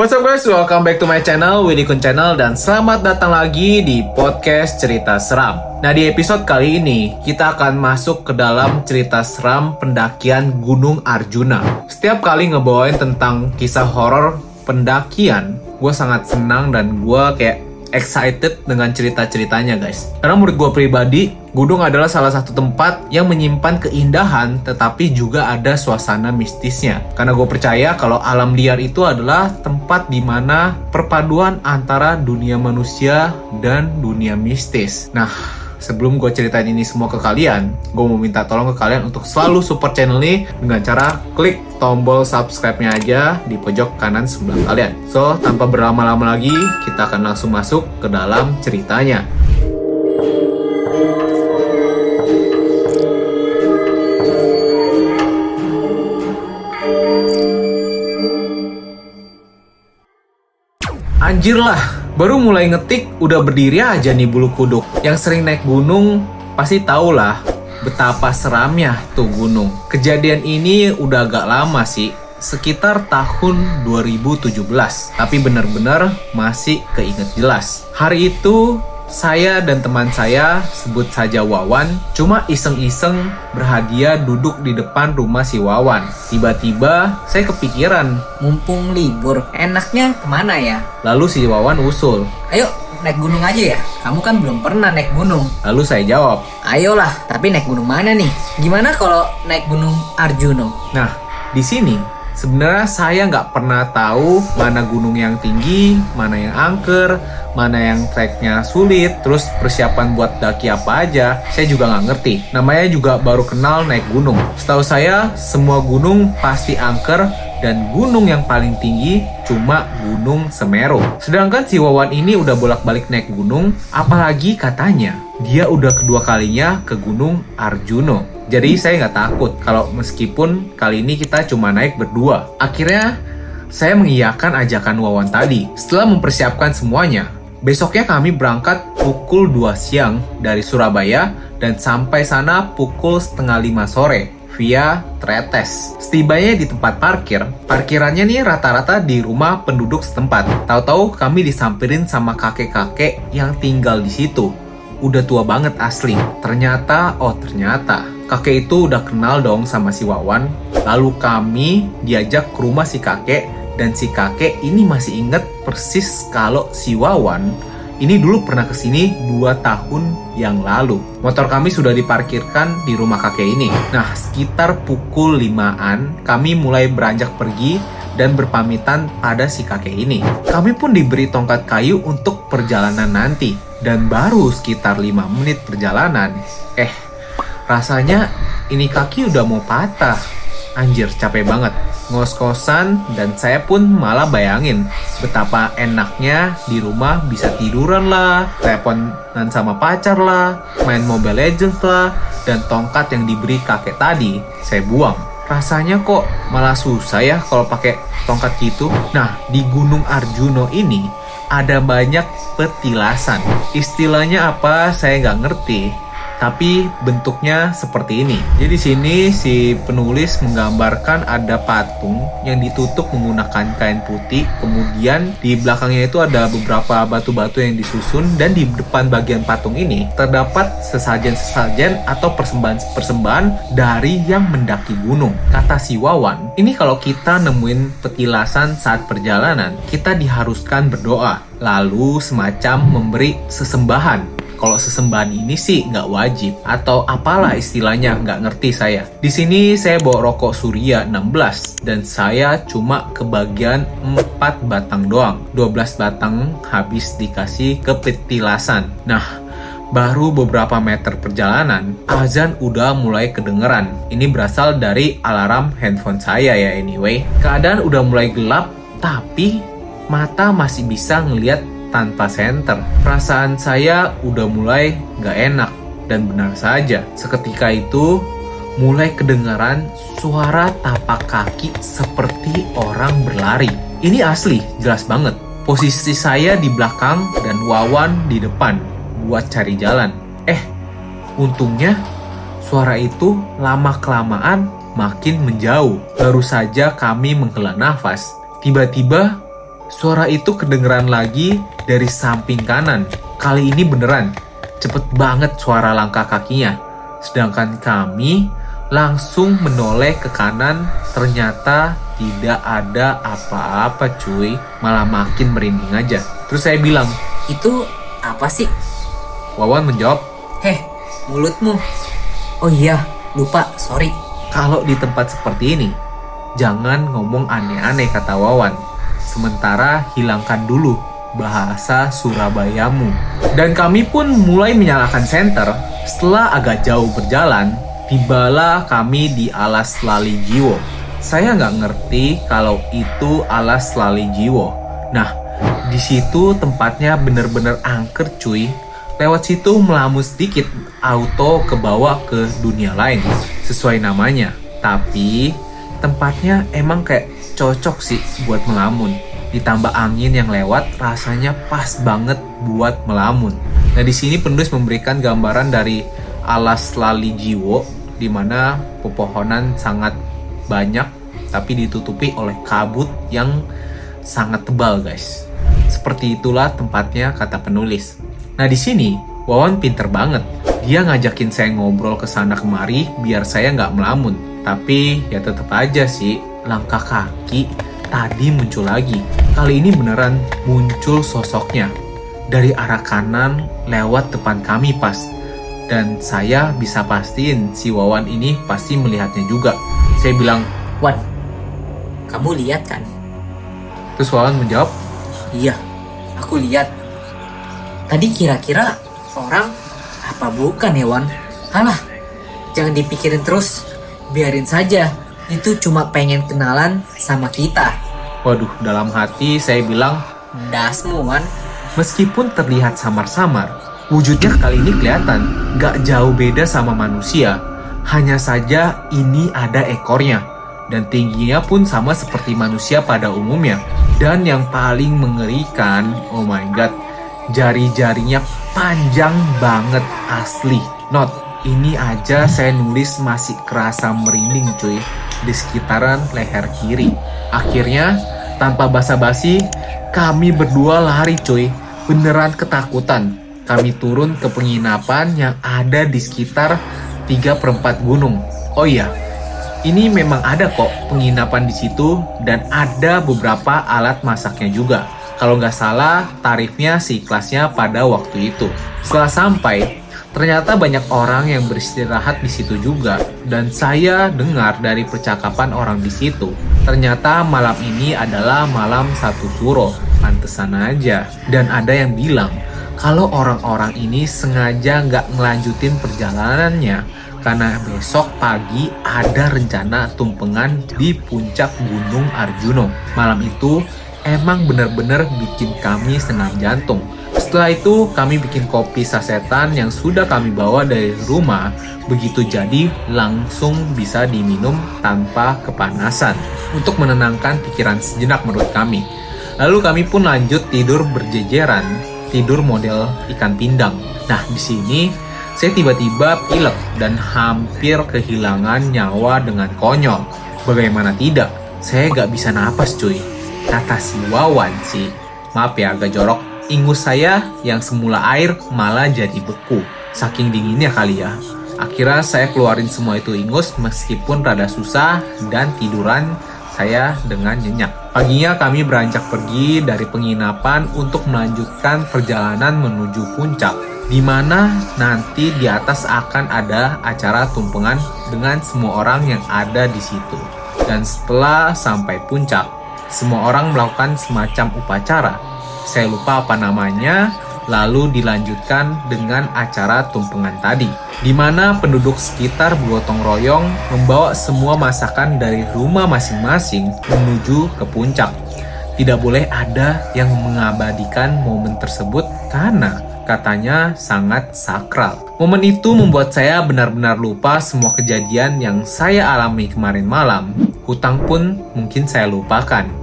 What's up guys, welcome back to my channel, Willy Kun Channel Dan selamat datang lagi di podcast cerita seram. Nah di episode kali ini, kita akan masuk ke dalam cerita seram pendakian Gunung Arjuna. Setiap kali ngebawain tentang kisah horor pendakian Gue sangat senang dan gue kayak excited dengan cerita-ceritanya guys. Karena menurut gue pribadi, gunung adalah salah satu tempat yang menyimpan keindahan tetapi juga ada suasana mistisnya. Karena gue percaya kalau alam liar itu adalah tempat di mana perpaduan antara dunia manusia dan dunia mistis. Nah, sebelum gue ceritain ini semua ke kalian, gue mau minta tolong ke kalian untuk selalu support channel ini dengan cara klik tombol subscribe-nya aja di pojok kanan sebelah kalian. So, tanpa berlama-lama lagi, kita akan langsung masuk ke dalam ceritanya. Anjir lah, Baru mulai ngetik udah berdiri aja nih bulu kuduk. Yang sering naik gunung pasti tau lah betapa seramnya tuh gunung. Kejadian ini udah agak lama sih, sekitar tahun 2017. Tapi bener-bener masih keinget jelas. Hari itu saya dan teman saya, sebut saja Wawan, cuma iseng-iseng berhadiah duduk di depan rumah si Wawan. Tiba-tiba saya kepikiran, mumpung libur, enaknya ke mana ya? Lalu si Wawan usul, Ayo naik gunung aja ya? Kamu kan belum pernah naik gunung. Lalu saya jawab, Ayolah, tapi naik gunung mana nih? Gimana kalau naik gunung Arjuno? Nah, di sini sebenarnya saya nggak pernah tahu mana gunung yang tinggi, mana yang angker, mana yang treknya sulit, terus persiapan buat daki apa aja, saya juga nggak ngerti. Namanya juga baru kenal naik gunung. Setahu saya, semua gunung pasti angker dan gunung yang paling tinggi cuma Gunung Semeru. Sedangkan si Wawan ini udah bolak-balik naik gunung, apalagi katanya dia udah kedua kalinya ke Gunung Arjuno. Jadi saya nggak takut kalau meskipun kali ini kita cuma naik berdua. Akhirnya saya mengiyakan ajakan Wawan tadi. Setelah mempersiapkan semuanya, Besoknya kami berangkat pukul 2 siang dari Surabaya dan sampai sana pukul setengah 5 sore via Tretes. Setibanya di tempat parkir, parkirannya nih rata-rata di rumah penduduk setempat. Tahu-tahu kami disamperin sama kakek-kakek yang tinggal di situ. Udah tua banget asli. Ternyata, oh ternyata, kakek itu udah kenal dong sama si Wawan. Lalu kami diajak ke rumah si kakek dan si kakek ini masih inget persis kalau si Wawan ini dulu pernah ke sini 2 tahun yang lalu. Motor kami sudah diparkirkan di rumah kakek ini. Nah, sekitar pukul 5-an, kami mulai beranjak pergi dan berpamitan pada si kakek ini. Kami pun diberi tongkat kayu untuk perjalanan nanti. Dan baru sekitar 5 menit perjalanan, eh, rasanya ini kaki udah mau patah. Anjir, capek banget ngos-kosan dan saya pun malah bayangin betapa enaknya di rumah bisa tiduran lah, teleponan sama pacar lah, main Mobile Legends lah, dan tongkat yang diberi kakek tadi saya buang. Rasanya kok malah susah ya kalau pakai tongkat gitu. Nah, di Gunung Arjuno ini ada banyak petilasan. Istilahnya apa saya nggak ngerti tapi bentuknya seperti ini. Jadi sini si penulis menggambarkan ada patung yang ditutup menggunakan kain putih, kemudian di belakangnya itu ada beberapa batu-batu yang disusun dan di depan bagian patung ini terdapat sesajen-sesajen atau persembahan-persembahan dari yang mendaki gunung. Kata si Wawan, ini kalau kita nemuin petilasan saat perjalanan, kita diharuskan berdoa, lalu semacam memberi sesembahan kalau sesembahan ini sih nggak wajib atau apalah istilahnya nggak ngerti saya. Di sini saya bawa rokok Surya 16 dan saya cuma kebagian 4 batang doang. 12 batang habis dikasih ke petilasan. Nah, baru beberapa meter perjalanan, azan udah mulai kedengeran. Ini berasal dari alarm handphone saya ya anyway. Keadaan udah mulai gelap, tapi mata masih bisa ngelihat tanpa senter. Perasaan saya udah mulai gak enak dan benar saja. Seketika itu mulai kedengaran suara tapak kaki seperti orang berlari. Ini asli, jelas banget. Posisi saya di belakang dan Wawan di depan buat cari jalan. Eh, untungnya suara itu lama-kelamaan makin menjauh. Baru saja kami menghela nafas. Tiba-tiba Suara itu kedengeran lagi dari samping kanan. Kali ini beneran, cepet banget suara langkah kakinya. Sedangkan kami langsung menoleh ke kanan, ternyata tidak ada apa-apa cuy. Malah makin merinding aja. Terus saya bilang, Itu apa sih? Wawan menjawab, Heh, mulutmu. Oh iya, lupa, sorry. Kalau di tempat seperti ini, jangan ngomong aneh-aneh kata Wawan. Sementara hilangkan dulu bahasa Surabayamu. Dan kami pun mulai menyalakan senter. Setelah agak jauh berjalan, tibalah kami di alas Lali Jiwo. Saya nggak ngerti kalau itu alas Lali Jiwo. Nah, di situ tempatnya bener-bener angker cuy. Lewat situ melamun sedikit, auto ke bawah ke dunia lain, sesuai namanya. Tapi tempatnya emang kayak cocok sih buat melamun. Ditambah angin yang lewat, rasanya pas banget buat melamun. Nah di sini penulis memberikan gambaran dari alas lali jiwo, di mana pepohonan sangat banyak, tapi ditutupi oleh kabut yang sangat tebal guys. Seperti itulah tempatnya kata penulis. Nah di sini Wawan pinter banget. Dia ngajakin saya ngobrol ke sana kemari biar saya nggak melamun. Tapi ya tetap aja sih langkah kaki tadi muncul lagi. Kali ini beneran muncul sosoknya dari arah kanan lewat depan kami pas. Dan saya bisa pastiin si Wawan ini pasti melihatnya juga. Saya bilang, Wan, kamu lihat kan? terus Wawan menjawab, Iya, aku lihat. Tadi kira-kira orang apa bukan ya Wan? Alah, jangan dipikirin terus. Biarin saja, itu cuma pengen kenalan sama kita. waduh dalam hati saya bilang, Dasmu Wan. Meskipun terlihat samar-samar, wujudnya kali ini kelihatan gak jauh beda sama manusia. Hanya saja ini ada ekornya, dan tingginya pun sama seperti manusia pada umumnya. Dan yang paling mengerikan, oh my god, jari-jarinya panjang banget asli. Not, ini aja saya nulis masih kerasa merinding cuy di sekitaran leher kiri. Akhirnya, tanpa basa-basi, kami berdua lari cuy, beneran ketakutan. Kami turun ke penginapan yang ada di sekitar 3 per 4 gunung. Oh iya, ini memang ada kok penginapan di situ dan ada beberapa alat masaknya juga. Kalau nggak salah, tarifnya si kelasnya pada waktu itu. Setelah sampai, ternyata banyak orang yang beristirahat di situ juga. Dan saya dengar dari percakapan orang di situ, ternyata malam ini adalah malam satu suro. Pantesan aja. Dan ada yang bilang, kalau orang-orang ini sengaja nggak ngelanjutin perjalanannya karena besok pagi ada rencana tumpengan di puncak Gunung Arjuno. Malam itu emang bener-bener bikin kami senam jantung. Setelah itu kami bikin kopi sasetan yang sudah kami bawa dari rumah. Begitu jadi langsung bisa diminum tanpa kepanasan untuk menenangkan pikiran sejenak menurut kami. Lalu kami pun lanjut tidur berjejeran, tidur model ikan pindang. Nah, di sini saya tiba-tiba pilek dan hampir kehilangan nyawa dengan konyol. Bagaimana tidak? Saya gak bisa napas cuy. Kata si Wawan sih. Maaf ya agak jorok. Ingus saya yang semula air malah jadi beku. Saking dinginnya kali ya. Akhirnya saya keluarin semua itu ingus meskipun rada susah dan tiduran saya dengan nyenyak. Paginya kami beranjak pergi dari penginapan untuk melanjutkan perjalanan menuju puncak di mana nanti di atas akan ada acara tumpengan dengan semua orang yang ada di situ. Dan setelah sampai puncak, semua orang melakukan semacam upacara. Saya lupa apa namanya, lalu dilanjutkan dengan acara tumpengan tadi, di mana penduduk sekitar bergotong royong membawa semua masakan dari rumah masing-masing menuju ke puncak. Tidak boleh ada yang mengabadikan momen tersebut karena katanya sangat sakral. Momen itu membuat saya benar-benar lupa semua kejadian yang saya alami kemarin malam. Hutang pun mungkin saya lupakan.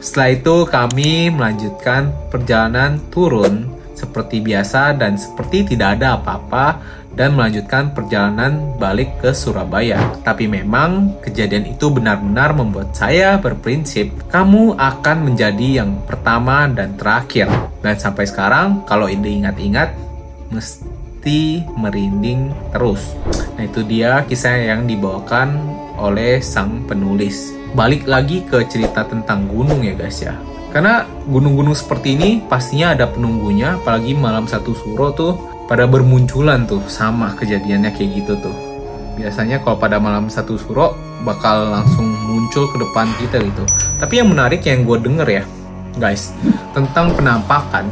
Setelah itu kami melanjutkan perjalanan turun seperti biasa dan seperti tidak ada apa-apa dan melanjutkan perjalanan balik ke Surabaya. Tapi memang kejadian itu benar-benar membuat saya berprinsip kamu akan menjadi yang pertama dan terakhir. Dan sampai sekarang kalau ini ingat-ingat mesti merinding terus. Nah itu dia kisah yang dibawakan oleh sang penulis. Balik lagi ke cerita tentang gunung ya guys ya. Karena gunung-gunung seperti ini pastinya ada penunggunya, apalagi malam satu suro tuh pada bermunculan tuh sama kejadiannya kayak gitu tuh. Biasanya kalau pada malam satu suro bakal langsung muncul ke depan kita gitu. Tapi yang menarik yang gue denger ya, guys, tentang penampakan.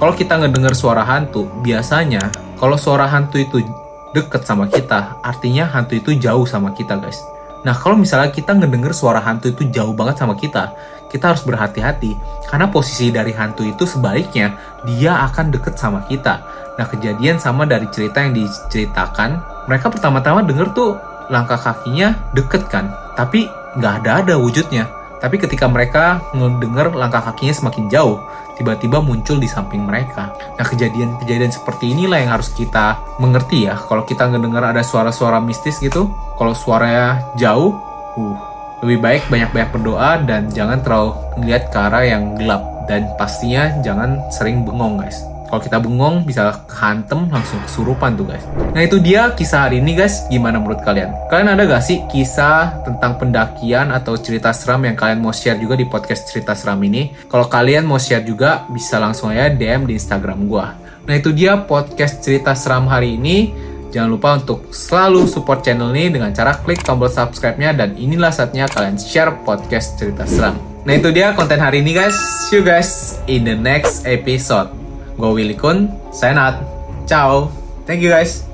Kalau kita ngedenger suara hantu, biasanya kalau suara hantu itu deket sama kita, artinya hantu itu jauh sama kita, guys. Nah, kalau misalnya kita ngedenger suara hantu itu jauh banget sama kita, kita harus berhati-hati karena posisi dari hantu itu sebaliknya dia akan deket sama kita. Nah, kejadian sama dari cerita yang diceritakan, mereka pertama-tama denger tuh langkah kakinya deket kan, tapi nggak ada-ada wujudnya. Tapi ketika mereka ngedenger langkah kakinya semakin jauh, tiba-tiba muncul di samping mereka. Nah, kejadian-kejadian seperti inilah yang harus kita mengerti ya. Kalau kita ngedengar ada suara-suara mistis gitu, kalau suaranya jauh, uh, lebih baik banyak-banyak berdoa dan jangan terlalu melihat ke arah yang gelap. Dan pastinya jangan sering bengong guys. Kalau kita bengong bisa kehantem langsung kesurupan tuh guys. Nah itu dia kisah hari ini guys. Gimana menurut kalian? Kalian ada gak sih kisah tentang pendakian atau cerita seram yang kalian mau share juga di podcast cerita seram ini? Kalau kalian mau share juga bisa langsung ya DM di Instagram gua. Nah itu dia podcast cerita seram hari ini. Jangan lupa untuk selalu support channel ini dengan cara klik tombol subscribe-nya dan inilah saatnya kalian share podcast cerita seram. Nah itu dia konten hari ini guys. See you guys in the next episode. Gue Willy Kun, sign out. Ciao. Thank you guys.